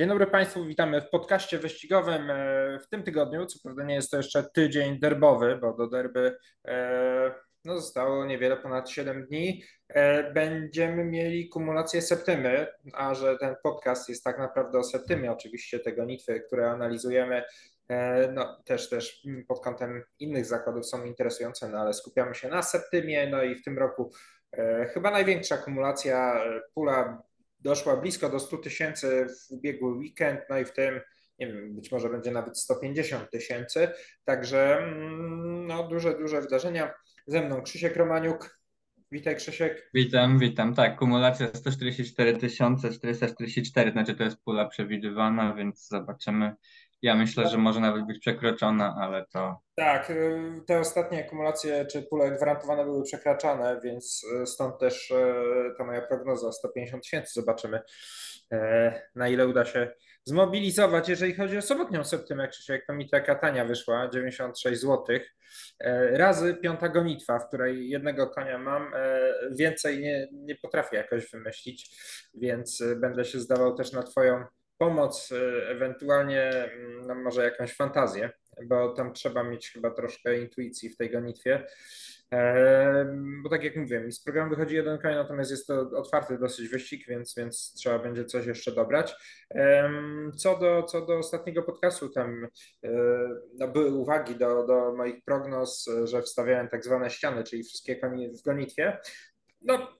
Dzień dobry Państwu, witamy w podcaście wyścigowym e, w tym tygodniu. Co prawda nie jest to jeszcze tydzień derbowy, bo do derby e, no, zostało niewiele ponad 7 dni. E, będziemy mieli kumulację septymy, a że ten podcast jest tak naprawdę o septymie, oczywiście tego nitwy, które analizujemy, no, też, też pod kątem innych zakładów są interesujące, no, ale skupiamy się na septymie, no i w tym roku chyba największa kumulacja, pula doszła blisko do 100 tysięcy w ubiegły weekend, no i w tym, nie wiem, być może będzie nawet 150 tysięcy. Także mm, no, duże, duże wydarzenia. Ze mną Krzysiek Romaniuk. Witaj Krzysiek. Witam, witam. Tak, kumulacja 144 444, znaczy to jest pula przewidywana, więc zobaczymy ja myślę, że może nawet być przekroczona, ale to. Tak, y, te ostatnie akumulacje czy pule gwarantowane były przekraczane, więc y, stąd też y, ta moja prognoza 150 tysięcy. Zobaczymy, na ile uda się zmobilizować. Jeżeli chodzi o sobotnią septymę, Krzysiek, to mi taka tania wyszła, 96 zł. Razy piąta gonitwa, w której jednego konia mam, więcej nie, nie potrafię jakoś wymyślić, więc będę się zdawał też na Twoją pomoc, y, ewentualnie mm, no może jakąś fantazję, bo tam trzeba mieć chyba troszkę intuicji w tej gonitwie. Bo tak jak mówiłem, z programu wychodzi jeden koń, natomiast jest to otwarty dosyć wyścig, więc, więc trzeba będzie coś jeszcze dobrać. Co do, co do ostatniego podcastu, tam y, no, były uwagi do, do moich prognoz, że wstawiałem tak zwane ściany, czyli wszystkie konie w gonitwie. No,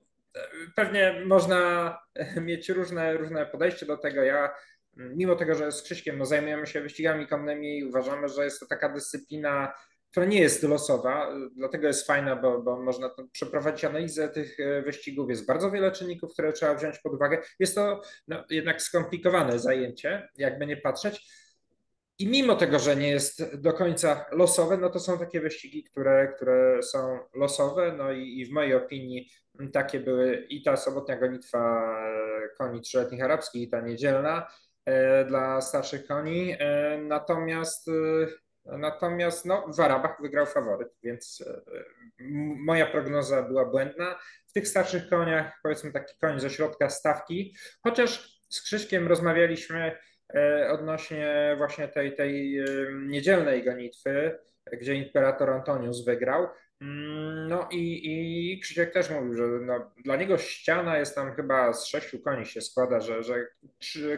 pewnie można mieć różne, różne podejście do tego. Ja, mimo tego, że z Krzyśkiem no, zajmujemy się wyścigami konnymi, uważamy, że jest to taka dyscyplina, która nie jest losowa, dlatego jest fajna, bo, bo można przeprowadzić analizę tych e, wyścigów. Jest bardzo wiele czynników, które trzeba wziąć pod uwagę. Jest to no, jednak skomplikowane zajęcie, jakby nie patrzeć. I mimo tego, że nie jest do końca losowe, no to są takie wyścigi, które, które są losowe. No i, i w mojej opinii takie były i ta sobotnia gonitwa e, koni trzyletnich arabskich, i ta niedzielna e, dla starszych koni. E, natomiast Natomiast no, w Arabach wygrał faworyt, więc moja prognoza była błędna. W tych starszych koniach, powiedzmy taki koń ze środka stawki, chociaż z Krzyśkiem rozmawialiśmy odnośnie właśnie tej, tej niedzielnej gonitwy, gdzie imperator Antonius wygrał. Mm, no i, i Krzysiek też mówił, że no, dla niego ściana jest tam chyba z sześciu koni się składa, że, że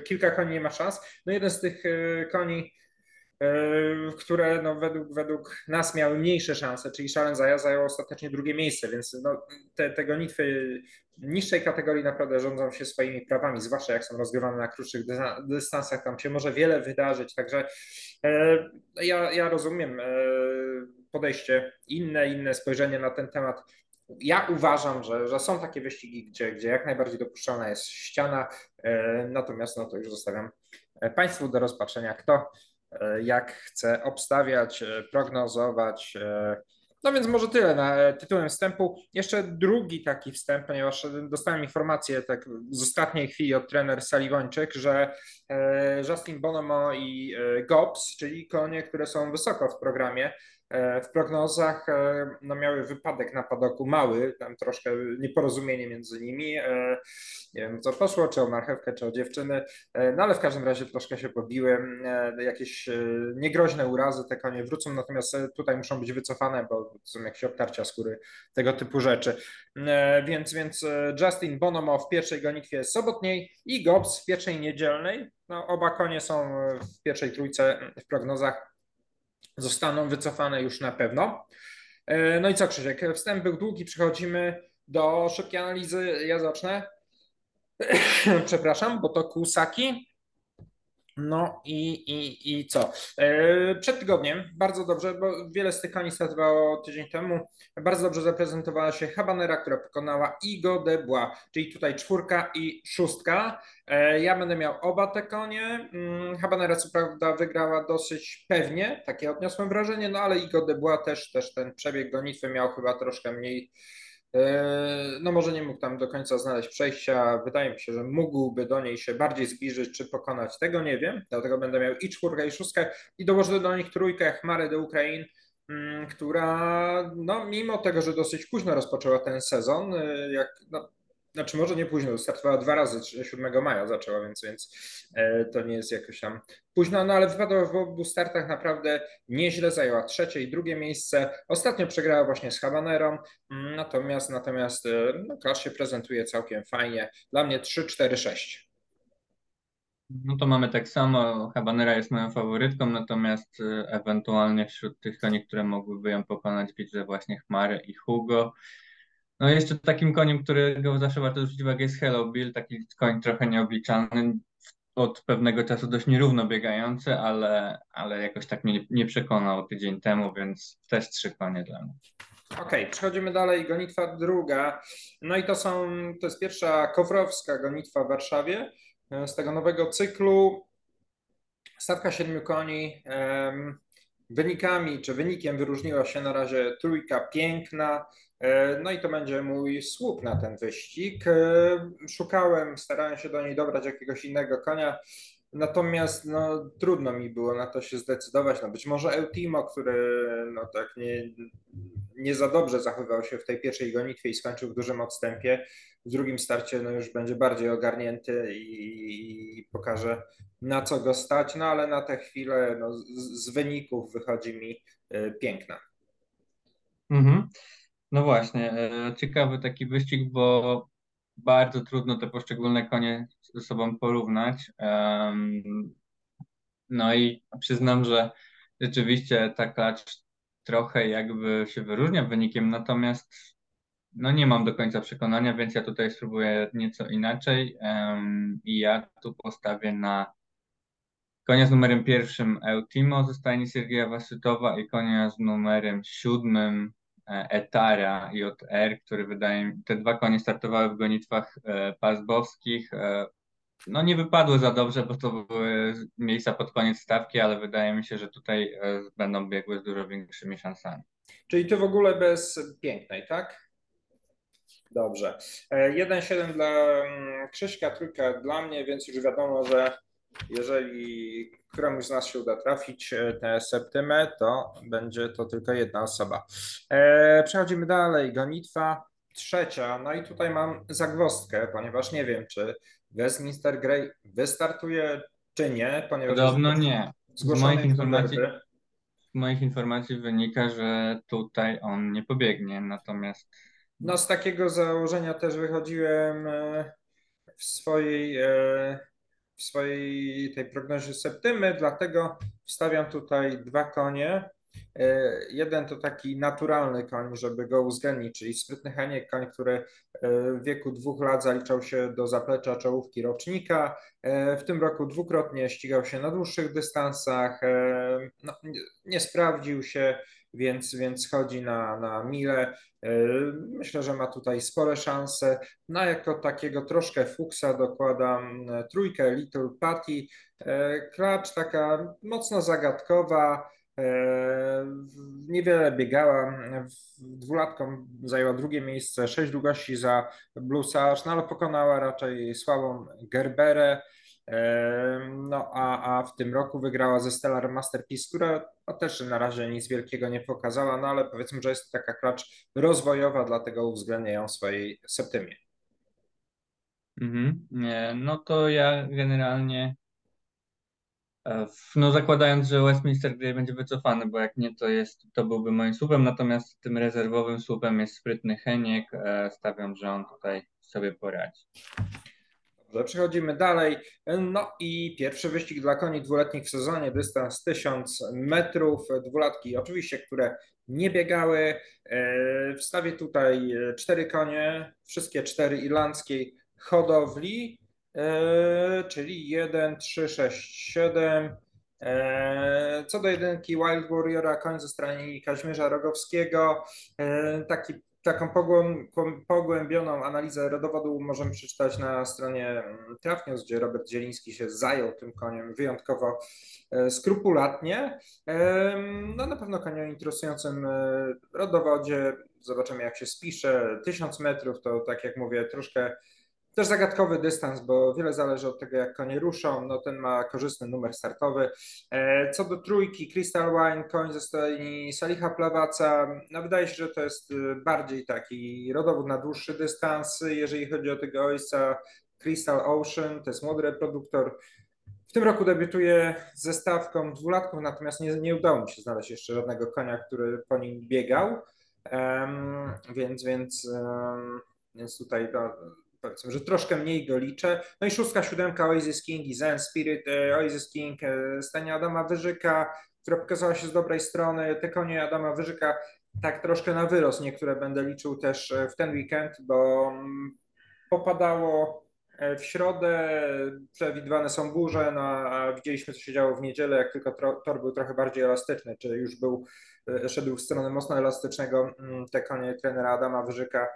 kilka koni nie ma szans. No jeden z tych e, koni, e, które no, według, według nas miały mniejsze szanse, czyli Szalen zajął ostatecznie drugie miejsce, więc no, te, te gonitwy niższej kategorii naprawdę rządzą się swoimi prawami, zwłaszcza jak są rozgrywane na krótszych dystansach, tam się może wiele wydarzyć, także e, ja, ja rozumiem podejście inne, inne spojrzenie na ten temat. Ja uważam, że, że są takie wyścigi, gdzie, gdzie jak najbardziej dopuszczalna jest ściana, e, natomiast no to już zostawiam e, Państwu do rozpatrzenia, kto e, jak chce obstawiać, prognozować. No więc może tyle na tytułem wstępu. Jeszcze drugi taki wstęp, ponieważ dostałem informację tak z ostatniej chwili od trener Saliwończyk, że Justin Bonomo i Gops, czyli konie, które są wysoko w programie, E, w prognozach e, no, miały wypadek na padoku mały, tam troszkę nieporozumienie między nimi. E, nie wiem, co poszło, czy o marchewkę, czy o dziewczyny, no ale w każdym razie troszkę się pobiły. Jakieś niegroźne urazy te konie wrócą, natomiast tutaj muszą być wycofane, bo są jakieś obtarcia skóry, tego typu rzeczy. Więc, więc Justin Bonomo w pierwszej gonitwie sobotniej i Gobs w pierwszej niedzielnej. No, oba konie są w pierwszej trójce w prognozach zostaną wycofane już na pewno. E, no i co Krzysiek, wstęp był długi, przechodzimy do szybkiej analizy, ja zacznę. Przepraszam, bo to Kusaki. No i, i, i co? E, przed tygodniem bardzo dobrze, bo wiele z tych startowało tydzień temu. Bardzo dobrze zaprezentowała się Habanera, która pokonała Igo de Bois, czyli tutaj czwórka i szóstka. E, ja będę miał oba te konie. Mm, Habanera co prawda wygrała dosyć pewnie, takie odniosłem wrażenie, no ale Igo de Bois też, też ten przebieg gonitwy miał chyba troszkę mniej no może nie mógł tam do końca znaleźć przejścia. Wydaje mi się, że mógłby do niej się bardziej zbliżyć czy pokonać. Tego nie wiem, dlatego będę miał i czwórkę, i szóstkę i dołożę do nich trójkę Chmary do Ukrainy, mm, która no, mimo tego, że dosyć późno rozpoczęła ten sezon, e, jak no, znaczy może nie późno, startowała dwa razy, 7 maja zaczęła, więc, więc e, to nie jest jakoś tam późno, no ale wypadła w obu startach naprawdę nieźle, zajęła trzecie i drugie miejsce. Ostatnio przegrała właśnie z Habanerą, mm, natomiast natomiast e, no, Clash się prezentuje całkiem fajnie. Dla mnie 3-4-6. No to mamy tak samo. Habanera jest moją faworytką, natomiast y, ewentualnie wśród tych koni, które mogłyby ją pokonać, widzę właśnie Chmarę i Hugo. No jeszcze takim koniem, którego zawsze warto zwrócić uwagę jest Hello Bill, taki koń trochę nieobliczalny, od pewnego czasu dość nierówno biegający, ale, ale jakoś tak mnie nie przekonał tydzień temu, więc też trzy konie dla mnie. Okej, okay, przechodzimy dalej. Gonitwa druga. No i to są, to jest pierwsza kowrowska gonitwa w Warszawie. E, z tego nowego cyklu. Stawka siedmiu koni. Wynikami czy wynikiem wyróżniła się na razie trójka piękna. E, no i to będzie mój słup na ten wyścig. E, szukałem, starałem się do niej dobrać jakiegoś innego konia. Natomiast no, trudno mi było na to się zdecydować. No, być może Eutimo, który no, tak nie, nie za dobrze zachowywał się w tej pierwszej gonitwie i skończył w dużym odstępie, w drugim starcie no, już będzie bardziej ogarnięty i, i pokaże na co go stać, no ale na tę chwilę no, z, z wyników wychodzi mi y, piękna. Mhm. No właśnie, e, ciekawy taki wyścig, bo bardzo trudno te poszczególne konie ze sobą porównać. No i przyznam, że rzeczywiście ta klacz trochę jakby się wyróżnia wynikiem, natomiast no nie mam do końca przekonania, więc ja tutaj spróbuję nieco inaczej i ja tu postawię na konia z numerem pierwszym Eutimo ze stajni Siergieja Wasytowa i konia z numerem siódmym e, Etara JR, który wydaje mi, te dwa konie startowały w gonitwach e, pasbowskich. E, no nie wypadły za dobrze, bo to były miejsca pod koniec stawki, ale wydaje mi się, że tutaj będą biegły z dużo większymi szansami. Czyli ty w ogóle bez pięknej, tak? Dobrze. 1-7 e, dla mm, Krzyśka, trójka dla mnie, więc już wiadomo, że jeżeli któremuś z nas się uda trafić e, tę septymę, to będzie to tylko jedna osoba. E, przechodzimy dalej. Gonitwa trzecia. No i tutaj mam zagwozdkę, ponieważ nie wiem, czy Westminster Grey wystartuje, czy nie. Ponieważ Podobno nie. Z moich, informacji, z moich informacji wynika, że tutaj on nie pobiegnie, natomiast no z takiego założenia też wychodziłem e, w swojej, e, w swojej tej prognozie septymy, dlatego wstawiam tutaj dwa konie. E, jeden to taki naturalny koń, żeby go uwzględnić, czyli sprytny Heniek, koń, który w wieku dwóch lat zaliczał się do zaplecza czołówki rocznika. W tym roku dwukrotnie ścigał się na dłuższych dystansach. No, nie sprawdził się, więc, więc chodzi na, na mile. E, myślę, że ma tutaj spore szanse. No jako takiego troszkę fuksa dokładam e, trójkę Little Patty. E, klacz taka mocno zagadkowa, niewiele biegała, dwulatką zajęła drugie miejsce, sześć długości za Bluesarz, no ale pokonała raczej słabą Gerberę. No a, a w tym roku wygrała ze Stellar Masterpiece, która no, też na razie nic wielkiego nie pokazała, no ale powiedzmy, że jest taka klacz rozwojowa, dlatego uwzględnia ją w swojej septymie. Mhm. No to ja generalnie e, no zakładając, że Westminster Grey będzie wycofany, bo jak nie, to jest, to byłby moim słupem, natomiast tym rezerwowym słupem jest sprytny Heniek. E, stawiam, że on tutaj sobie poradzi. Dobrze, przechodzimy dalej. No i pierwszy wyścig dla koni dwuletnich w sezonie, dystans 1000 metrów. Dwulatki oczywiście, które nie biegały. E, wstawię tutaj cztery konie, wszystkie cztery irlandzkiej hodowli, e, czyli 1, 3, 6, 7. Co do jedynki Wild Warriora, koń ze strony Kaźmierza Rogowskiego, e, taki taką pogłębioną analizę rodowodu możemy przeczytać na stronie Trafnios, gdzie Robert Zieliński się zajął tym koniem wyjątkowo e, skrupulatnie. No na pewno konie o interesującym rodowodzie. Zobaczymy jak się spisze. Tysiąc metrów to tak jak mówię troszkę też zagadkowy dystans, bo wiele zależy od tego, jak konie ruszą. No, ten ma korzystny numer startowy. E, co do trójki, Crystal Wine, koń ze stajni Saliha Plawaca, no wydaje się, że to jest y, bardziej taki rodowód na dłuższy dystans. Jeżeli chodzi o tego ojca Crystal Ocean, to jest młody reproduktor. W tym roku debiutuje ze stawką dwulatków, natomiast nie, nie udało mi się znaleźć jeszcze żadnego konia, który po nim biegał. Um, więc, więc, um, więc tutaj no, powiedzmy, że troszkę mniej go liczę. No i szóstka, siódemka Oasis King Zen Spirit, e, Oasis King, e, stanie Adama Wyżyka, która pokazała się z dobrej strony. Te konie Adama Wyżyka tak troszkę na wyrost niektóre będę liczył też e, w ten weekend, bo mm, popadało w środę, przewidywane są burze, no a widzieliśmy co się działo w niedzielę, jak tylko tor był trochę bardziej elastyczny, czy już był, szedł w stronę mocno elastycznego, mm, te konie trenera Adama Wyżyka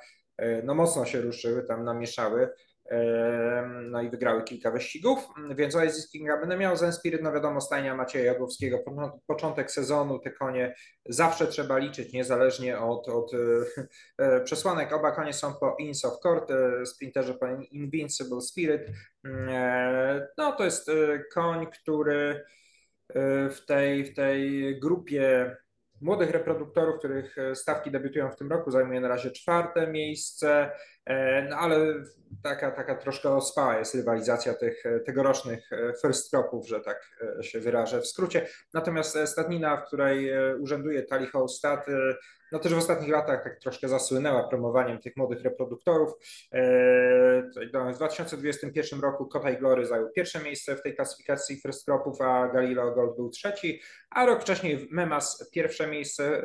no mocno się ruszyły, tam namieszały. E, no i wygrały kilka wyścigów, więc Oasis Kinga będę miał. Zen Spirit, no wiadomo, stajnia Macieja Jadłowskiego, początek sezonu, te konie zawsze trzeba liczyć, niezależnie od, od e, przesłanek. Oba konie są po Ins of Court, sprinterze po Invincible Spirit. No to jest koń, który w tej, w tej grupie młodych reproduktorów, których e, stawki debiutują w tym roku, zajmuje na razie czwarte miejsce, e, no ale taka, taka troszkę ospała jest rywalizacja tych e, tegorocznych first cropów, że tak się wyrażę w skrócie. Natomiast stadnina, w której urzęduje Tali Holstad, no też w ostatnich latach tak troszkę zasłynęła promowaniem tych młodych reproduktorów. W 2021 roku Kotaj Glory zajął pierwsze miejsce w tej klasyfikacji first cropów, a Galileo Gold był trzeci, a rok wcześniej Memas pierwsze miejsce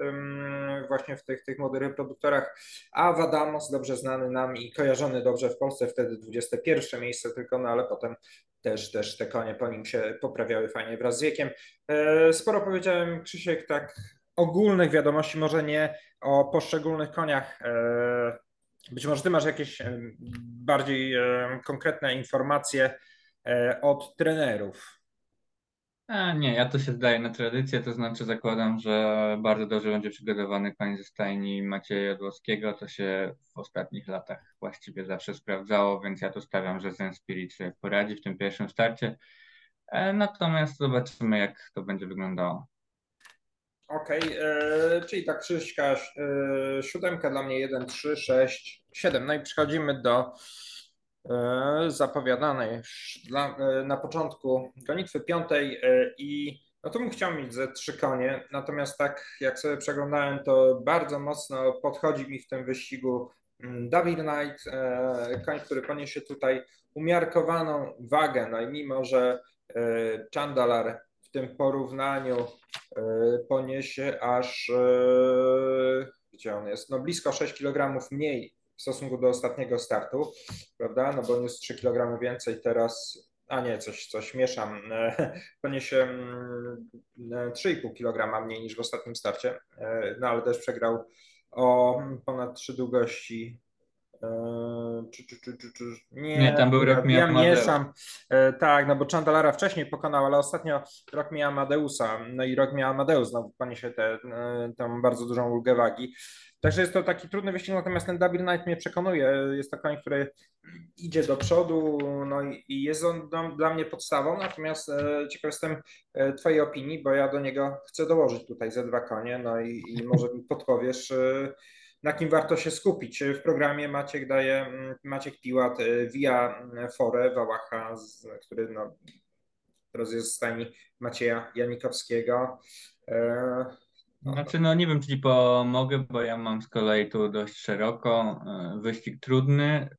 właśnie w tych, tych młodych reproduktorach, a Wadamos, dobrze znany nam i kojarzony dobrze w Polsce, wtedy 21 miejsce tylko, no ale potem też, też te konie po nim się poprawiały fajnie wraz z wiekiem. E, sporo powiedziałem, Krzysiek, tak ogólnych wiadomości, może nie o poszczególnych koniach. E, być może ty masz jakieś e, bardziej konkretne informacje od trenerów. A nie, ja to się zdaję na tradycję, to znaczy zakładam, że bardzo dobrze będzie przygotowany koń ze stajni Macieja Jadłowskiego. To się w ostatnich latach właściwie zawsze sprawdzało, więc ja to stawiam, że Zen Spirit sobie poradzi w tym pierwszym starcie. E, natomiast zobaczymy, jak to będzie wyglądało. Okej, okay, czyli tak Krzyśka, e, siódemka dla mnie 1, 3, 6, 7. No i przechodzimy do E, zapowiadanej dla, e, na początku gonitwy piątej e, i no to bym chciał mieć ze trzy konie, natomiast tak jak sobie przeglądałem, to bardzo mocno podchodzi mi w tym wyścigu mm, David Knight, koń, który poniesie tutaj umiarkowaną wagę, no i mimo, że Chandalar w tym porównaniu poniesie aż, gdzie on jest, no blisko 6 kg mniej w stosunku do ostatniego startu, prawda? No bo jest 3 kg więcej teraz, a nie, coś, coś mieszam, poniesie 3,5 mm, kg mniej niż w ostatnim starcie, e, no ale też przegrał o ponad 3 długości e, czy, czy, czy, czy, czy, nie, nie, tam był rok Ja mieszam. E, tak, no bo Chandalara wcześniej pokonał, ale ostatnio rok miał Amadeusa. No i rok miał Amadeus znowu poniesie tę tą bardzo dużą ulgę wagi. Także jest to taki trudny wyścig, natomiast ten Double Knight mnie przekonuje. Jest to koń, który idzie do przodu no i jest on dla mnie podstawą, natomiast ciekaw jestem Twojej opinii, bo ja do niego chcę dołożyć tutaj ze dwa konie, no i, i może mi podpowiesz, na kim warto się skupić. W programie Maciek daje, Maciek Piłat Via Fore Wałacha, który no, teraz jest w stajni Macieja Janikowskiego. No znaczy, no nie wiem, czy pomogę, bo ja mam z kolei tu dość szeroko. E, wyścig trudny.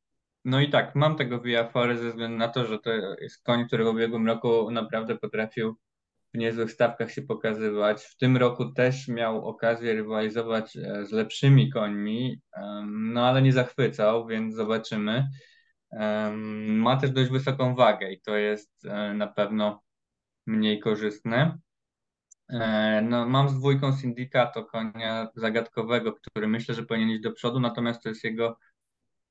No i tak, mam tego Viafory ze względu na to, że to jest koń, który w ubiegłym roku naprawdę potrafił w niezłych stawkach się pokazywać. W tym roku też miał okazję rywalizować e, z lepszymi końmi, no ale nie zachwycał, więc zobaczymy. Ma też dość wysoką wagę i to jest e, na pewno mniej korzystne. E, no, mam z dwójką Syndicato konia zagadkowego, który myślę, że powinien iść do przodu, natomiast to jest jego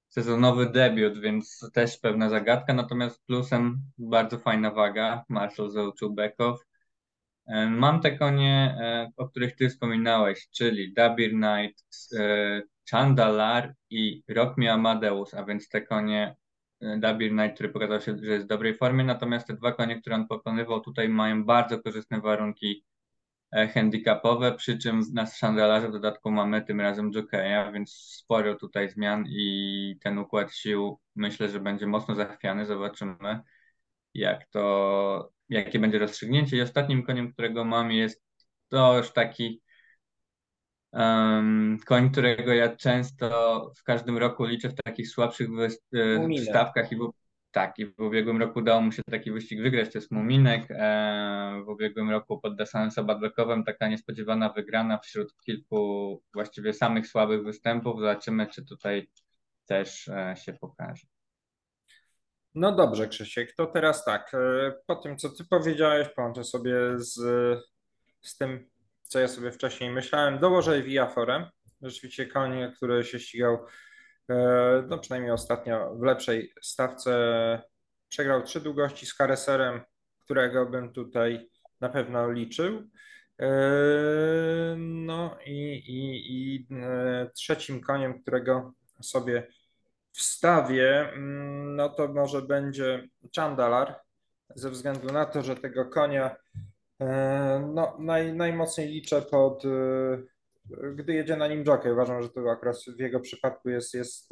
sezonowy debiut, więc też pewna zagadka, natomiast plusem bardzo fajna waga, Marshall Zołczubekow. E, mam te konie, e, o których ty wspominałeś, czyli Dabir Knight, Chandalar i Rock Me Amadeus, a więc te konie Dabir Knight, który pokazał się, że jest w dobrej formie, natomiast te dwa konie, które on pokonywał tutaj mają bardzo korzystne warunki e, handicapowe, przy czym na szandelarze w dodatku mamy tym razem jokeja, więc sporo tutaj zmian i ten układ sił myślę, że będzie mocno zachwiany. Zobaczymy, jak to, jakie będzie rozstrzygnięcie. I ostatnim koniem, którego mam jest to już taki Um, koń, którego ja często w każdym roku liczę w takich słabszych stawkach i w, tak, i w ubiegłym roku udało mu się taki wyścig wygrać, to jest Muminek. E, w ubiegłym roku pod Desanem Sabadlekowem taka niespodziewana wygrana wśród kilku właściwie samych słabych występów. Zobaczymy, czy tutaj też e, się pokaże. No dobrze, Krzysiek, to teraz tak. E, po tym, co ty powiedziałeś, połączę sobie z, z tym, co ja sobie wcześniej myślałem, dołożę Viaforem. Rzeczywiście koń, który się ścigał, e, no przynajmniej ostatnio w lepszej stawce, przegrał trzy długości z Kareserem, którego bym tutaj na pewno liczył. E, no i, i, i trzecim koniem, którego sobie wstawię, mm, no to może będzie Chandalar, ze względu na to, że tego konia E, no, naj, najmocniej liczę pod, e, gdy jedzie na nim jockey. Uważam, że to akurat w jego przypadku jest, jest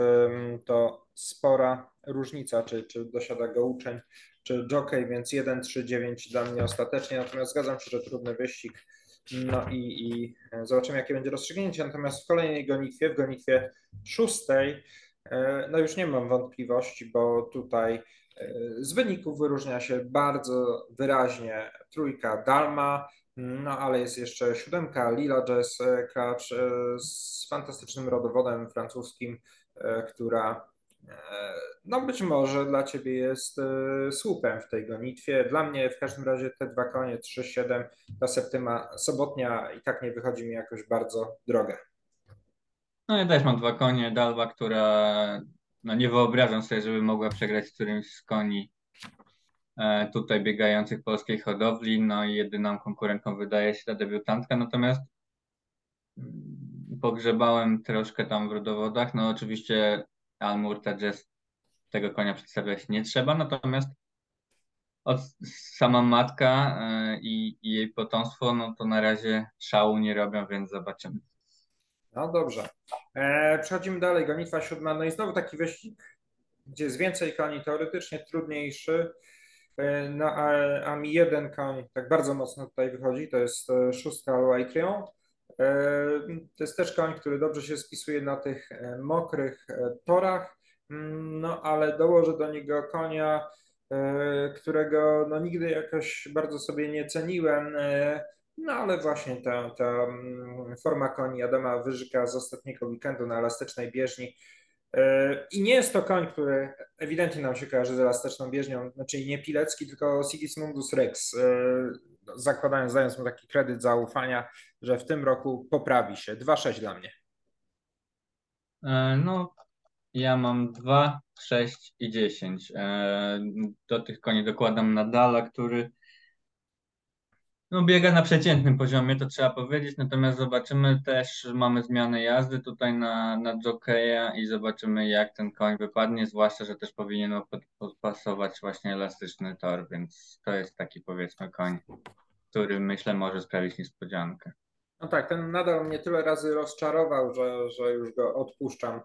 to spora różnica, czy, czy dosiada go uczeń, czy jockey, więc 1-3-9 dla mnie ostatecznie. Natomiast zgadzam się, że trudny wyścig. No i, i zobaczymy, jakie będzie rozstrzygnięcie. Natomiast w kolejnej gonitwie, w gonitwie szóstej, no już nie mam wątpliwości, bo tutaj z wyników wyróżnia się bardzo wyraźnie trójka Dalma, no ale jest jeszcze siódemka Lila Jazz Clutch e, z fantastycznym rodowodem francuskim, e, która e, no być może dla Ciebie jest słupem w tej gonitwie. Dla mnie w każdym razie te dwa konie 3-7, ta septyma sobotnia i tak nie wychodzi mi jakoś bardzo droga. No ja też mam dwa konie, Dalwa, która no nie wyobrażam sobie, żeby mogła przegrać z którymś z koni e, tutaj biegających polskiej hodowli. No i jedyną konkurentką wydaje się ta debiutantka, natomiast mm, pogrzebałem troszkę tam w rodowodach. No oczywiście Almur Tadges tego konia przedstawiać nie trzeba, natomiast od, sama matka e, i, i jej potomstwo, no to na razie szału nie robią, więc zobaczymy. No dobrze. E, przechodzimy dalej. Gonitwa siódma. No i znowu taki wyścig, gdzie jest więcej koni, teoretycznie trudniejszy. E, no a, a mi jeden koń tak bardzo mocno tutaj wychodzi, to jest e, szóstka Loitrion. E, to jest też koń, który dobrze się spisuje na tych e, mokrych e, torach, mm, no ale dołożę do niego konia, którego no nigdy jakoś bardzo sobie nie ceniłem. No ale właśnie ta, ta mm, forma koni Adama Wyżyka z ostatniego weekendu na elastycznej bieżni. E, I nie jest to koń, który ewidentnie nam się kojarzy z elastyczną bieżnią, znaczy nie Pilecki, tylko Sigismundus Rex, e, zakładając, dając mu taki kredyt zaufania, że w tym roku poprawi się. 2-6 dla mnie. E, no, ja mam 2, 6 i 10. Do tych koni dokładam Nadala, który no, biega na przeciętnym poziomie, to trzeba powiedzieć, natomiast zobaczymy też, mamy zmianę jazdy tutaj na, na jokeja i zobaczymy jak ten koń wypadnie, zwłaszcza, że też powinien podpasować właśnie elastyczny tor, więc to jest taki powiedzmy koń, który myślę może sprawić niespodziankę. No tak, ten nadal mnie tyle razy rozczarował, że, że już go odpuszczam e,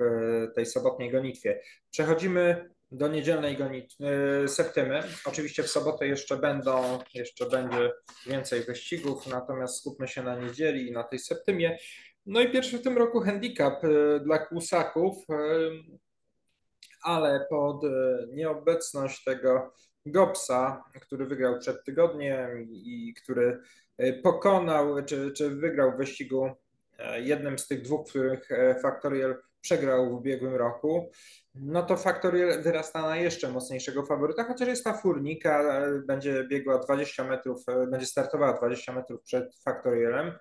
w tej sobotniej gonitwie. Przechodzimy do niedzielnej gonit y, septymy. Oczywiście w sobotę jeszcze będą, jeszcze będzie więcej wyścigów, natomiast skupmy się na niedzieli i na tej septymie. No i pierwszy w tym roku handicap y, dla kłusaków, y, ale pod nieobecność tego Gopsa, który wygrał przed tygodniem i który pokonał, czy, czy wygrał w wyścigu jednym z tych dwóch, w których Factorial przegrał w ubiegłym roku, no to Factorial wyrasta na jeszcze mocniejszego faworyta, chociaż jest ta furnika, będzie biegła 20 metrów, będzie startowała 20 metrów przed Factorialem.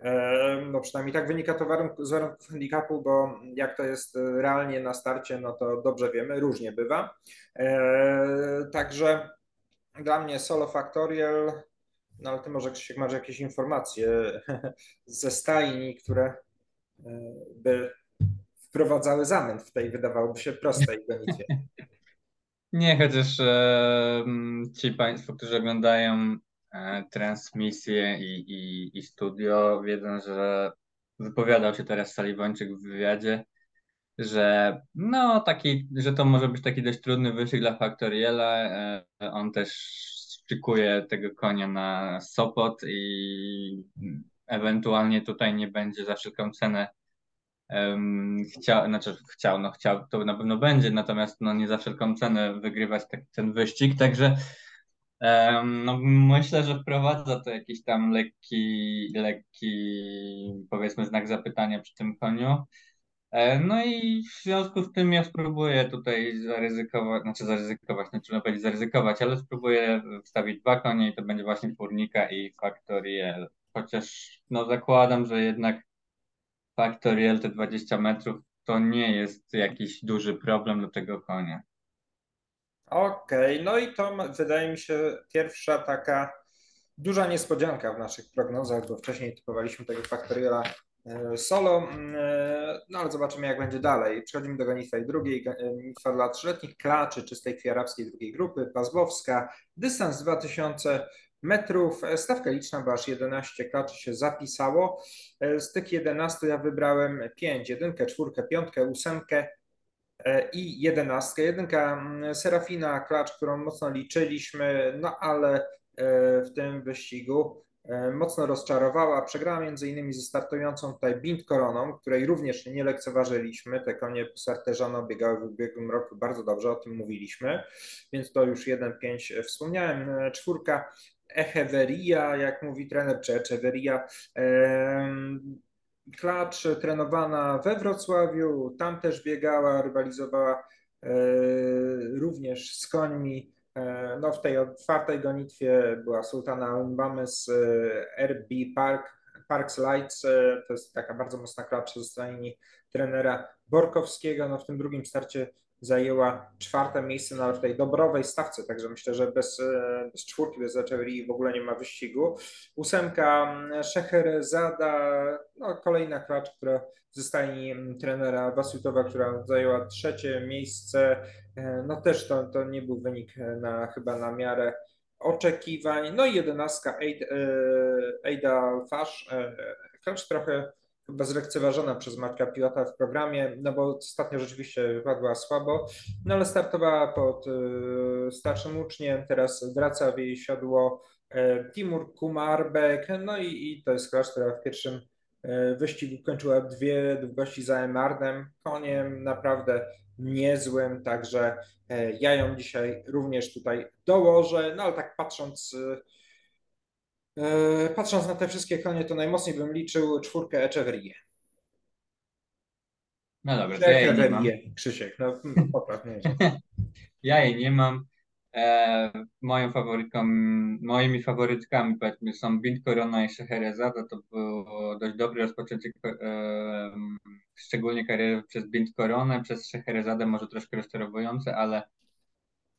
E, no przynajmniej tak wynika to z warunków handicapu, bo jak to jest realnie na starcie, no to dobrze wiemy, różnie bywa. E, także dla mnie solo Factorial, no ale ty może Krzysiek masz jakieś informacje ze stajni, które e, by wprowadzały zamęt w tej, wydawałoby się, prostej gonitwie. Nie, chociaż e, ci Państwo, którzy oglądają e, transmisję i, i, i studio, wiedzą, że wypowiadał się teraz Saliwończyk w wywiadzie, że no taki, że to może być taki dość trudny wyścig dla Faktoriela. E, on też szykuje tego konia na Sopot i ewentualnie tutaj nie będzie za wszelką cenę chciał, znaczy chciał, no chciał, to na pewno będzie, natomiast no nie za wszelką cenę wygrywać tak, ten wyścig, także no myślę, że wprowadza to jakiś tam lekki, lekki powiedzmy znak zapytania przy tym koniu. E, no i w związku z tym ja spróbuję tutaj zaryzykować, znaczy zaryzykować, nie trzeba powiedzieć zaryzykować, ale spróbuję wstawić dwa konie i to będzie właśnie Furnika i Factoriel. Chociaż no zakładam, że jednak Factoriel te 20 metrów to nie jest jakiś duży problem do tego konia. Okej, okay, no i to wydaje mi się pierwsza taka duża niespodzianka w naszych prognozach, bo wcześniej typowaliśmy tego Factoriela e, solo, e, no ale zobaczymy jak będzie dalej. Przechodzimy do gonitwy drugiej, gonitwa dla trzyletnich, klaczy czystej krwi arabskiej drugiej grupy, Pazbowska, dystans 2000 metrów. Stawka liczna, bo aż 11 klaczy się zapisało. Z tych 11 ja wybrałem 5, jedynkę, czwórkę, piątkę, ósemkę e, i jedenastkę. Jedynka mm, Serafina, klacz, którą mocno liczyliśmy, no ale e, w tym wyścigu e, mocno rozczarowała. Przegrała między innymi ze startującą tutaj Bint Koroną, której również nie lekceważyliśmy. Te konie po starteżano biegały w ubiegłym roku bardzo dobrze, o tym mówiliśmy, więc to już 1-5 wspomniałem. Czwórka Echeveria, jak mówi trener, czy Echeveria. Klacz trenowana we Wrocławiu, tam też biegała, rywalizowała e, również z końmi. E, no, w tej otwartej gonitwie była Sultana Umbamy z e, RB Park, Parks Lights. To jest taka bardzo mocna klacz ze strony trenera Borkowskiego. No, w tym drugim starcie zajęła czwarte miejsce na tej dobrowej stawce, także myślę, że bez, e, bez czwórki, bez Echeverrii w ogóle nie ma wyścigu. Ósemka mm, Szeherezada, no kolejna klacz, która ze stajni mm, trenera Basutowa, która zajęła trzecie miejsce, e, no też to, to nie był wynik na, chyba na miarę oczekiwań. No i jedenastka Eida Alfasz, e, klacz trochę chyba zlekceważona przez Marka Pilota w programie, no bo ostatnio rzeczywiście wypadła słabo, no ale startowała pod y, starszym uczniem, teraz wraca w jej siodło y, Timur Kumarbek, no i, i to jest klacz, która w pierwszym y, wyścigu kończyła dwie długości za Emardem, koniem naprawdę niezłym, także ja ją dzisiaj również tutaj dołożę, no ale tak patrząc E, patrząc na te wszystkie konie, to najmocniej bym liczył czwórkę Echeverrie. No dobra, to ja jej nie mam. Krzysiek, no popraw mnie. ja jej nie mam. E, moją faworytką, moimi faworytkami powiedzmy są Bint Corona i Scheherazada. To było dość dobre rozpoczęcie, e, szczególnie kariery przez Bint Coronę, przez Scheherazadę może troszkę rozczarowujące, ale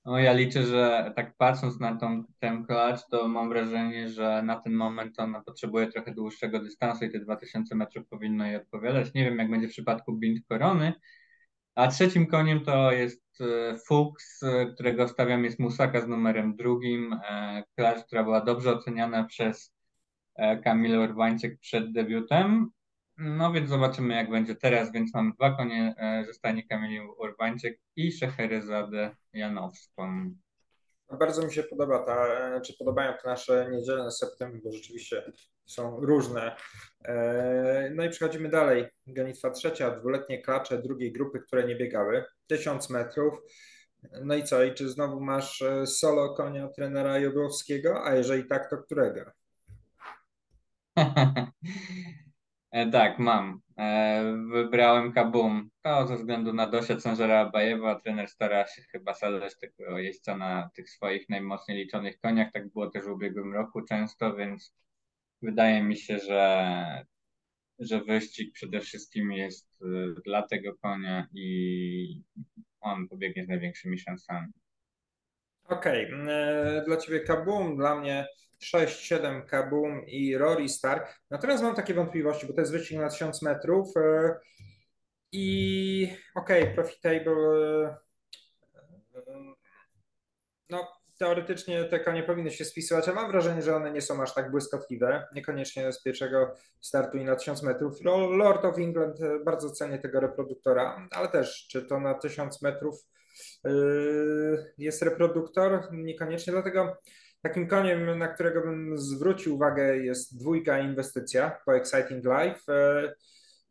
no ja liczę, że tak patrząc na tą, ten klacz, to mam wrażenie, że na ten moment ona potrzebuje trochę dłuższego dystansu i te 2000 metrów powinno jej odpowiadać. Nie wiem, jak będzie w przypadku Bint Korony. A trzecim koniem to jest e, Fuchs, e, którego stawiam jest Musaka z numerem drugim. E, klacz, która była dobrze oceniana przez Kamilę Urbańczyk przed debiutem. No więc zobaczymy, jak będzie teraz. Więc mamy dwa konie e, ze stanie Kamili Urbańczyk i Szeherezadę Janowską. Bardzo mi się podoba ta, e, czy podobają te nasze niedzielne septembry, bo rzeczywiście są różne. E, no i przechodzimy dalej. Gonitwa trzecia, dwuletnie klacze drugiej grupy, które nie biegały. Tysiąc metrów. No i co? I czy znowu masz solo konia trenera Jogowskiego? A jeżeli tak, to którego? E, tak, mam. E, wybrałem Kabum. To ze względu na Dosia Cężera Abajewa. Trener stara się chyba zadać tego jeźdźca na tych swoich najmocniej liczonych koniach. Tak było też w ubiegłym roku często, więc wydaje mi się, że, że wyścig przede wszystkim jest e, dla tego konia i on pobiegnie z największymi szansami. Okej, okay. dla ciebie Kabum, dla mnie 6, 7 Kabum i Rory Star. Natomiast mam takie wątpliwości, bo to jest wyścig na 1000 metrów. E, I okej, okay, Profitable no, teoretycznie te konie powinny się spisywać, ale mam wrażenie, że one nie są aż tak błyskotliwe. Niekoniecznie z pierwszego startu i na 1000 metrów. Lord of England e, bardzo cenię tego reproduktora, ale też czy to na 1000 metrów jest reproduktor? Niekoniecznie, dlatego takim koniem, na którego bym zwrócił uwagę jest dwójka inwestycja po Exciting Life. Yy,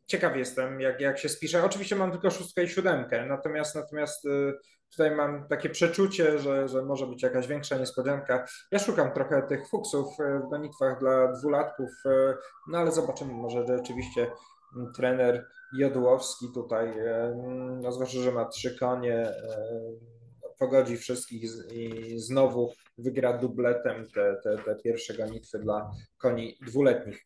ciekaw jestem, jak, jak się spisze. Oczywiście mam tylko szóstkę i siódemkę, natomiast natomiast yy, Tutaj mam takie przeczucie, że, że może być jakaś większa niespodzianka. Ja szukam trochę tych fuksów e, w gonitwach dla dwulatków, e, no ale zobaczymy, może rzeczywiście trener Jodłowski tutaj, e, no zwłaszcza, że ma trzy konie, pogodzi wszystkich i znowu wygra dubletem te, te, te pierwsze gonitwy dla koni dwuletnich.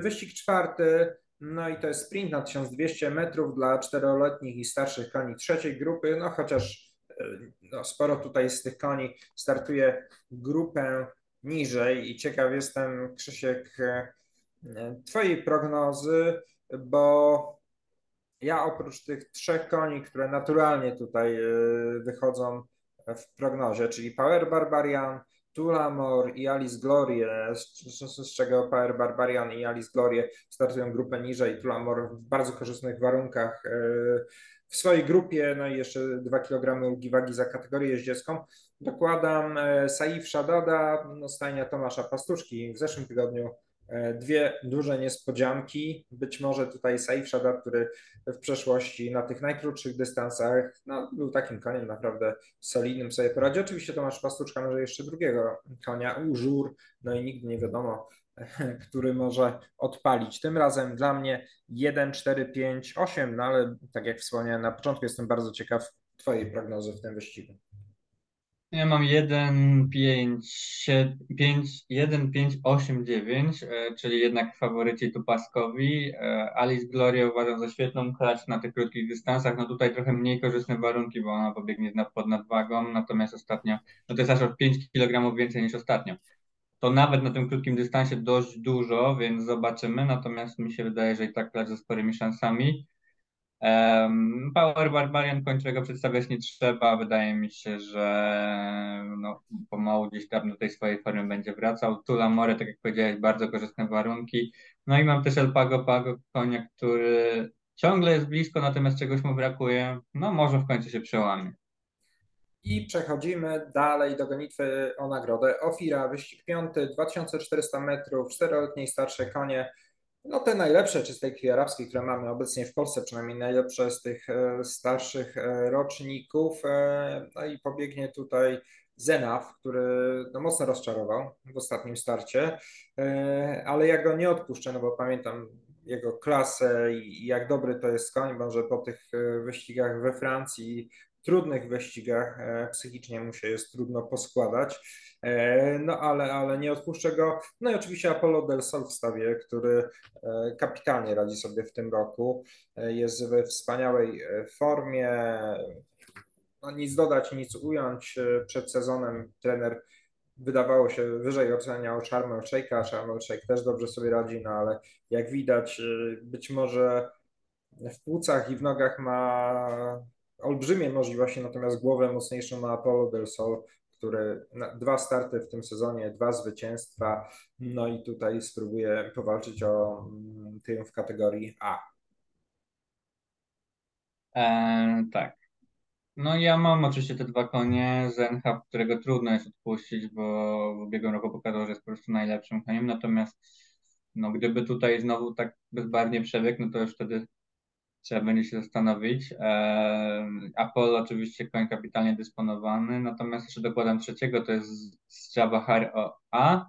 Wyścig czwarty no i to jest sprint na 1200 metrów dla czteroletnich i starszych koni trzeciej grupy, no chociaż e, no, sporo tutaj z tych koni startuje grupę niżej i ciekaw jestem, Krzysiek, e, Twojej prognozy, bo ja oprócz tych trzech koni, które naturalnie tutaj e, wychodzą w prognozie, czyli Power Barbarian, Tulamor i Alice Glorie, z, z, czego Power Barbarian i Alice Glorie startują grupę niżej, Tulamor w bardzo korzystnych warunkach e, w swojej grupie, no i jeszcze 2 kg ulgi wagi za kategorię jeździecką. Dokładam e, Saif Shadada, no, stajnia Tomasza Pastuszki w zeszłym tygodniu dwie duże niespodzianki. Być może tutaj Saif Shada, który w przeszłości na tych najkrótszych dystansach no, był takim koniem naprawdę solidnym, sobie poradzi. Oczywiście Tomasz Pastuczka może jeszcze drugiego konia, Użur, no i nigdy nie wiadomo, który może odpalić. Tym razem dla mnie 1, 4, 5, 8, no ale tak jak wspomniałem na początku, jestem bardzo ciekaw Twojej prognozy w tym wyścigu. Ja mam 1, 5, 5, 1, 5, 8, 9, czyli jednak faworyci tu Paskowi. E, Alice Gloria uważam za świetną klacz na tych krótkich dystansach. No tutaj trochę mniej korzystne warunki, bo ona pobiegnie pod nadwagą, natomiast ostatnio, no to jest aż o 5 kg więcej niż ostatnio. To nawet na tym krótkim dystansie dość dużo, więc zobaczymy. Natomiast mi się wydaje, że i tak klacz ze sporymi szansami. Power Barbarian kończego przedstawiać nie trzeba. Wydaje mi się, że no, pomału gdzieś tam do tej swojej formy będzie wracał. Tula More, tak jak powiedziałeś, bardzo korzystne warunki. No i mam też El Pago Pago, konia, który ciągle jest blisko, natomiast czegoś mu brakuje. No może w końcu się przełamie. I przechodzimy dalej do gonitwy o nagrodę. Ofira, wyścig piąty, 2400 metrów, czteroletniej starsze konie no te najlepsze, czy z tej arabskiej, które mamy obecnie w Polsce, przynajmniej najlepsze z tych e, starszych e, roczników. E, no i pobiegnie tutaj Zenaf, który no, mocno rozczarował w ostatnim starcie, ale ja go nie odpuszczę, no bo pamiętam jego klasę i jak dobry to jest koń, może po tych wyścigach we Francji trudnych wyścigach e, psychicznie mu się jest trudno poskładać, e, no ale, ale nie odpuszczę go. No i oczywiście Apollo del Sol który e, kapitalnie radzi sobie w tym roku, jest we wspaniałej formie, no nic dodać, nic ująć. Przed sezonem trener wydawało się wyżej oceniał Charmel Shake'a, Charmel Shake też dobrze sobie radzi, no ale jak widać być może w płucach i w nogach ma olbrzymie możliwości, natomiast głowę mocniejszą ma Apollo del Sol, który dwa starty w tym sezonie, dwa zwycięstwa, no i tutaj spróbuje powalczyć o mm, triumf w kategorii A. E, tak. No ja mam oczywiście te dwa konie, Zenhub, którego trudno jest odpuścić, bo w ubiegłym roku pokazał, że jest po prostu najlepszym koniem, natomiast no gdyby tutaj znowu tak bezbarnie przebiegł, no to już wtedy trzeba będzie się zastanowić. Apollo oczywiście koń kapitalnie dysponowany, natomiast jeszcze dokładam trzeciego, to jest Jabahar A.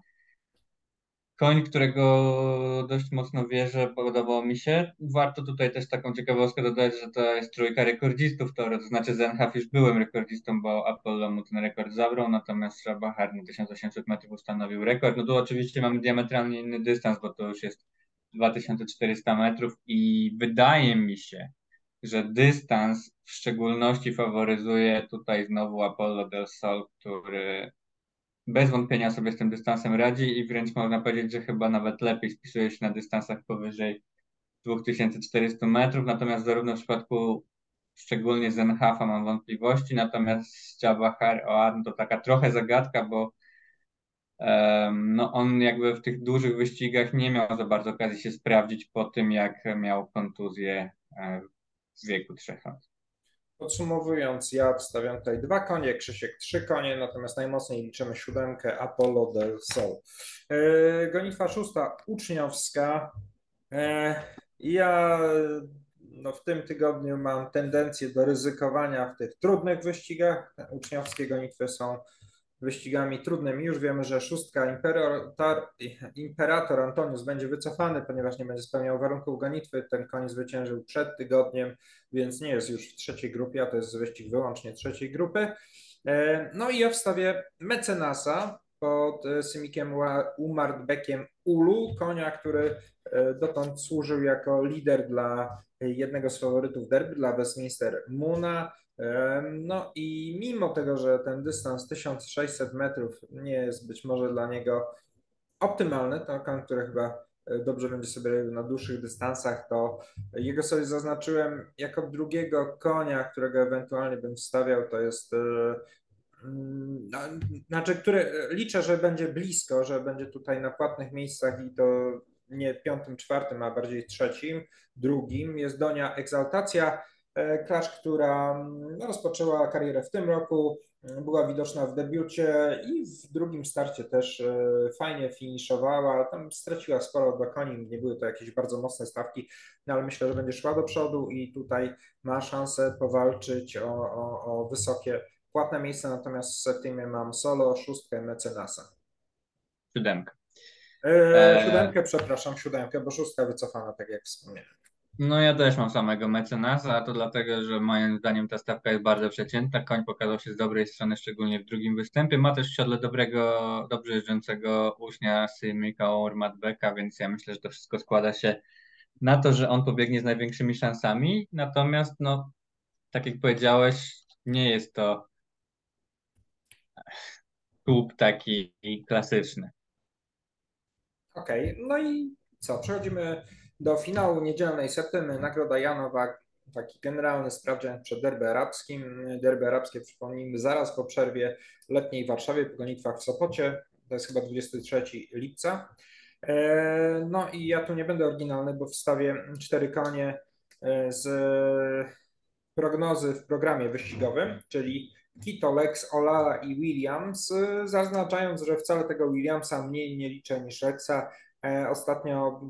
Koń, którego dość mocno wierzę, podobał mi się. Warto tutaj też taką ciekawostkę dodać, że to jest trójka rekordzistów to znaczy Zenhaf już byłem rekordzistą, bo Apollo mu ten rekord zabrał, natomiast Jabahar na 1800 metrów ustanowił rekord. No tu oczywiście mamy diametralnie inny dystans, bo to już jest 2400 metrów i wydaje mi się, że dystans w szczególności faworyzuje tutaj znowu Apollo del Sol, który bez wątpienia sobie z tym dystansem radzi i wręcz można powiedzieć, że chyba nawet lepiej spisuje się na dystansach powyżej 2400 metrów, natomiast zarówno w przypadku szczególnie Zenhafa mam wątpliwości, natomiast Jabahar Oad to taka trochę zagadka, bo no on jakby w tych dużych wyścigach nie miał za bardzo okazji się sprawdzić po tym, jak miał kontuzję e, w wieku trzech lat. Podsumowując, ja wstawiam tutaj dwa konie, Krzysiek trzy konie, natomiast najmocniej liczymy siódemkę Apollo del Sol. Yy, gonitwa szósta, uczniowska. Yy, ja no, w tym tygodniu mam tendencję do ryzykowania w tych trudnych wyścigach. Uczniowskie gonitwy są wyścigami trudnymi. Już wiemy, że szóstka Imperator, Antonius będzie wycofany, ponieważ nie będzie spełniał warunków gonitwy. Ten koń zwyciężył przed tygodniem, więc nie jest już w trzeciej grupie, a to jest wyścig wyłącznie trzeciej grupy. E, no i ja wstawię mecenasa pod e, Symikiem Umardbekiem Ulu, konia, który e, dotąd służył jako lider dla jednego z faworytów derby, dla Westminster Muna. No i mimo tego, że ten dystans 1600 metrów nie jest być może dla niego optymalny, to koń, który chyba e, dobrze będzie sobie radził na dłuższych dystansach, to jego sobie zaznaczyłem jako drugiego konia, którego ewentualnie bym wstawiał, to jest e, mm, no, znaczy, który liczę, że będzie blisko, że będzie tutaj na płatnych miejscach i to nie piątym, czwartym, a bardziej trzecim, drugim. Jest Donia Egzaltacja, E, Klacz, która mm, rozpoczęła karierę w tym roku, mm, była widoczna w debiucie i w drugim starcie też e, fajnie finiszowała. Tam straciła sporo do koni, nie były to jakieś bardzo mocne stawki, no ale myślę, że będzie szła do przodu i tutaj ma szansę powalczyć o, o, o wysokie płatne miejsce, natomiast w Septimie mam solo, szóstkę mecenasa. Siódemkę. E, siódemkę, przepraszam, siódemkę, bo szóstka wycofana, tak jak wspomniałem. No ja też mam samego mecenasa, a to dlatego, że moim zdaniem ta stawka jest bardzo przeciętna. Koń pokazał się z dobrej strony, szczególnie w drugim występie. Ma też w siodle dobrego, dobrze jeżdżącego uśnia Symika Ormatbeka, więc ja myślę, że to wszystko składa się na to, że on pobiegnie z największymi szansami. Natomiast, no, tak jak powiedziałeś, nie jest to klub taki klasyczny. Okej, okay. no i co? Przechodzimy do finału niedzielnej septymy Nagroda Janowa, taki generalny sprawdzian przed derby arabskim. Derby arabskie, przypomnijmy, zaraz po przerwie letniej w Warszawie, po gonitwach w Sopocie. To jest chyba 23 lipca. E, no i ja tu nie będę oryginalny, bo wstawię cztery konie e, z prognozy w programie wyścigowym, czyli Kito, Lex, Olala i Williams, zaznaczając, że wcale tego Williamsa mniej nie liczę niż Lexa. E, ostatnio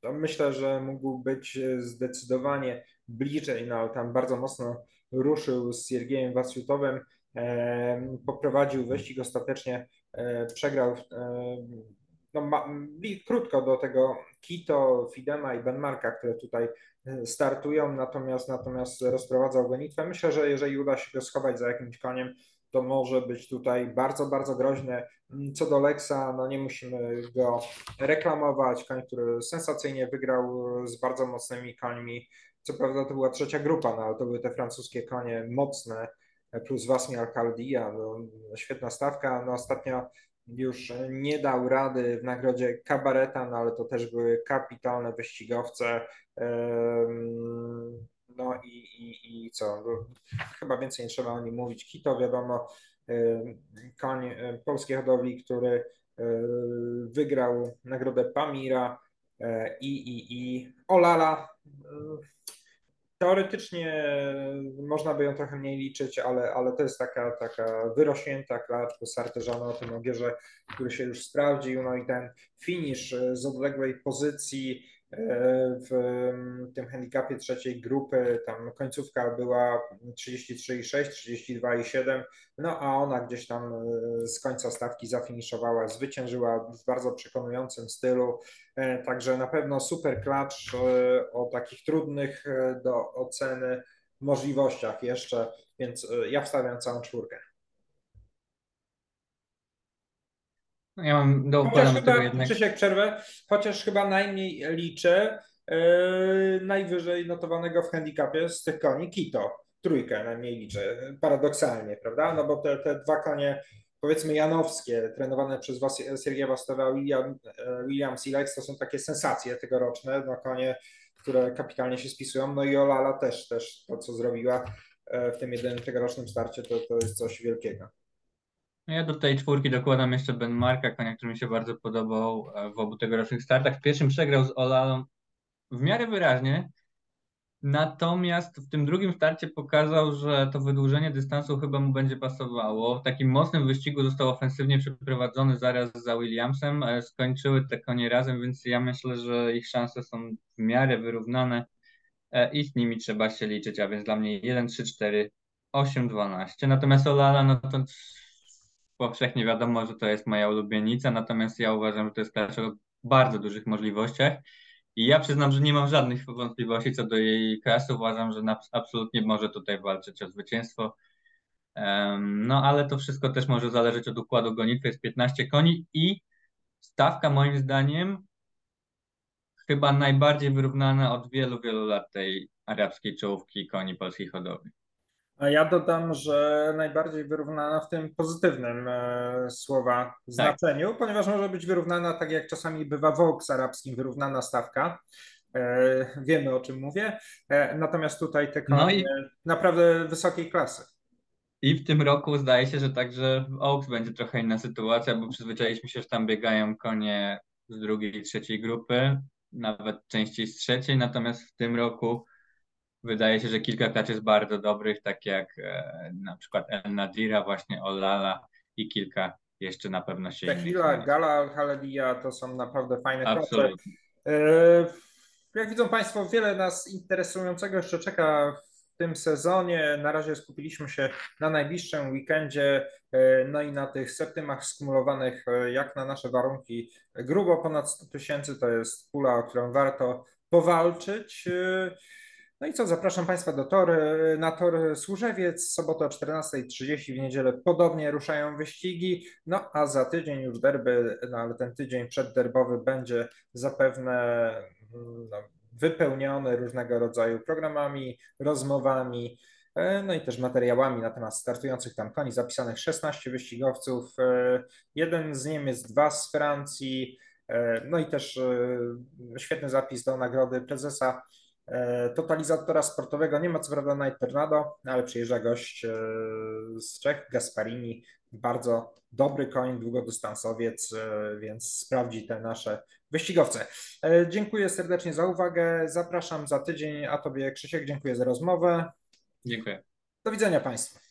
to myślę, że mógł być e, zdecydowanie bliżej, no tam bardzo mocno ruszył z Siergiejem Wasjutowem, e, poprowadził wyścig, ostatecznie e, przegrał no, ma, krótko do tego Kito, Fidema i Benmarka, które tutaj startują, natomiast natomiast rozprowadzał gonitwę. Myślę, że jeżeli uda się go schować za jakimś koniem, to może być tutaj bardzo, bardzo groźne. Co do Lexa, no nie musimy go reklamować. Koń, który sensacyjnie wygrał z bardzo mocnymi końmi. Co prawda to była trzecia grupa, no ale to były te francuskie konie mocne, plus Wasmi Alcaldia, no, świetna stawka. No ostatnio już nie dał rady w nagrodzie kabareta, no ale to też były kapitalne wyścigowce. No i, i, i co? Chyba więcej nie trzeba o nim mówić. Kito, wiadomo, y, koń y, polskiej hodowli, który y, wygrał nagrodę Pamira i, i, i Olala. Teoretycznie można by ją trochę mniej liczyć, ale, ale to jest taka, taka wyrośnięta klacz po Sarteżano o tym ogierze, który się już sprawdził. No i ten finish z odległej pozycji w tym handicapie trzeciej grupy, tam końcówka była 33,6, 32,7, no a ona gdzieś tam e, z końca stawki zafiniszowała, zwyciężyła w bardzo przekonującym stylu, e, także na pewno super klacz e, o takich trudnych do oceny możliwościach jeszcze, więc ja wstawiam całą czwórkę. No ja mam do chociaż chyba, jednak. Krzysiek, przerwę, chociaż chyba najmniej liczę yy, najwyżej notowanego w handicapie z tych koni Kito. Trójkę najmniej liczę, paradoksalnie, prawda? No bo te, te dwa konie, powiedzmy janowskie, trenowane przez was, Sergieja Wastowa, William, e, Williams i Lex, to są takie sensacje tegoroczne, no konie które kapitalnie się spisują. No i Olala też, też to, co zrobiła w tym jedynym tegorocznym starcie, to, to jest coś wielkiego. No ja do tej czwórki dokładam jeszcze Ben Marka, konia, który mi się bardzo podobał w obu tegorocznych startach. W pierwszym przegrał z Olalą w miarę wyraźnie, Natomiast w tym drugim starcie pokazał, że to wydłużenie dystansu chyba mu będzie pasowało. W takim mocnym wyścigu został ofensywnie przeprowadzony zaraz za Williamsem. E, skończyły te konie razem, więc ja myślę, że ich szanse są w miarę wyrównane e, i z nimi trzeba się liczyć, a więc dla mnie 1, 3, 4, 8, 12. Natomiast Olala, no to powszechnie wiadomo, że to jest moja ulubienica, natomiast ja uważam, że to jest klacz o bardzo dużych możliwościach i ja przyznam, że nie mam żadnych wątpliwości co do jej klasy. Uważam, że absolutnie może tutaj walczyć o zwycięstwo. No ale to wszystko też może zależeć od układu gonitwy. Jest 15 koni i stawka moim zdaniem chyba najbardziej wyrównana od wielu, wielu lat tej arabskiej czołówki koni polskiej hodowli. A ja dodam, że najbardziej wyrównana w tym pozytywnym e, słowa tak. znaczeniu, tak. ponieważ może być wyrównana, tak jak czasami bywa w Oaks arabskim, wyrównana stawka. E, wiemy o czym mówię. E, natomiast tutaj te konie no i... naprawdę wysokiej klasy. I w tym roku zdaje się, że także w Oaks będzie trochę inna sytuacja, bo przyzwyczailiśmy się, że tam biegają konie z drugiej i trzeciej grupy, nawet częściej z trzeciej, natomiast w tym roku wydaje się, że kilka klaczy jest bardzo dobrych, tak jak e, na przykład El Nadira, właśnie Olala i kilka jeszcze na pewno się Tequila, Gala, Haledia to są naprawdę fajne Absolutnie. klacze. Jak widzą Państwo, wiele nas interesującego jeszcze czeka w tym sezonie. Na razie skupiliśmy się na najbliższym weekendzie, e, no i na tych septymach skumulowanych, e, jak na nasze warunki, grubo ponad 100 tysięcy. To jest pula, o którą warto powalczyć. No i co, zapraszam Państwa do tor, na tor Służewiec, sobotę o 14.30, w niedzielę podobnie ruszają wyścigi, no a za tydzień już derby, no ale ten tydzień przedderbowy będzie zapewne mm, no, wypełniony różnego rodzaju programami, rozmowami, e, no i też materiałami na temat startujących tam koni, zapisanych. 16 wyścigowców, e, jeden z Niemiec, dwa z Francji, e, no i też świetny zapis do nagrody prezesa totalizatora sportowego nie ma co prawda Night Tornado, ale przyjeżdża gość e, z Czech, Gasparini, bardzo dobry koń, długodystansowiec, e, więc sprawdzi te nasze wyścigowce. Dziękuję serdecznie za uwagę, zapraszam za tydzień, a Tobie Krzysiek, dziękuję za rozmowę. Dziękuję. Do widzenia Państwu.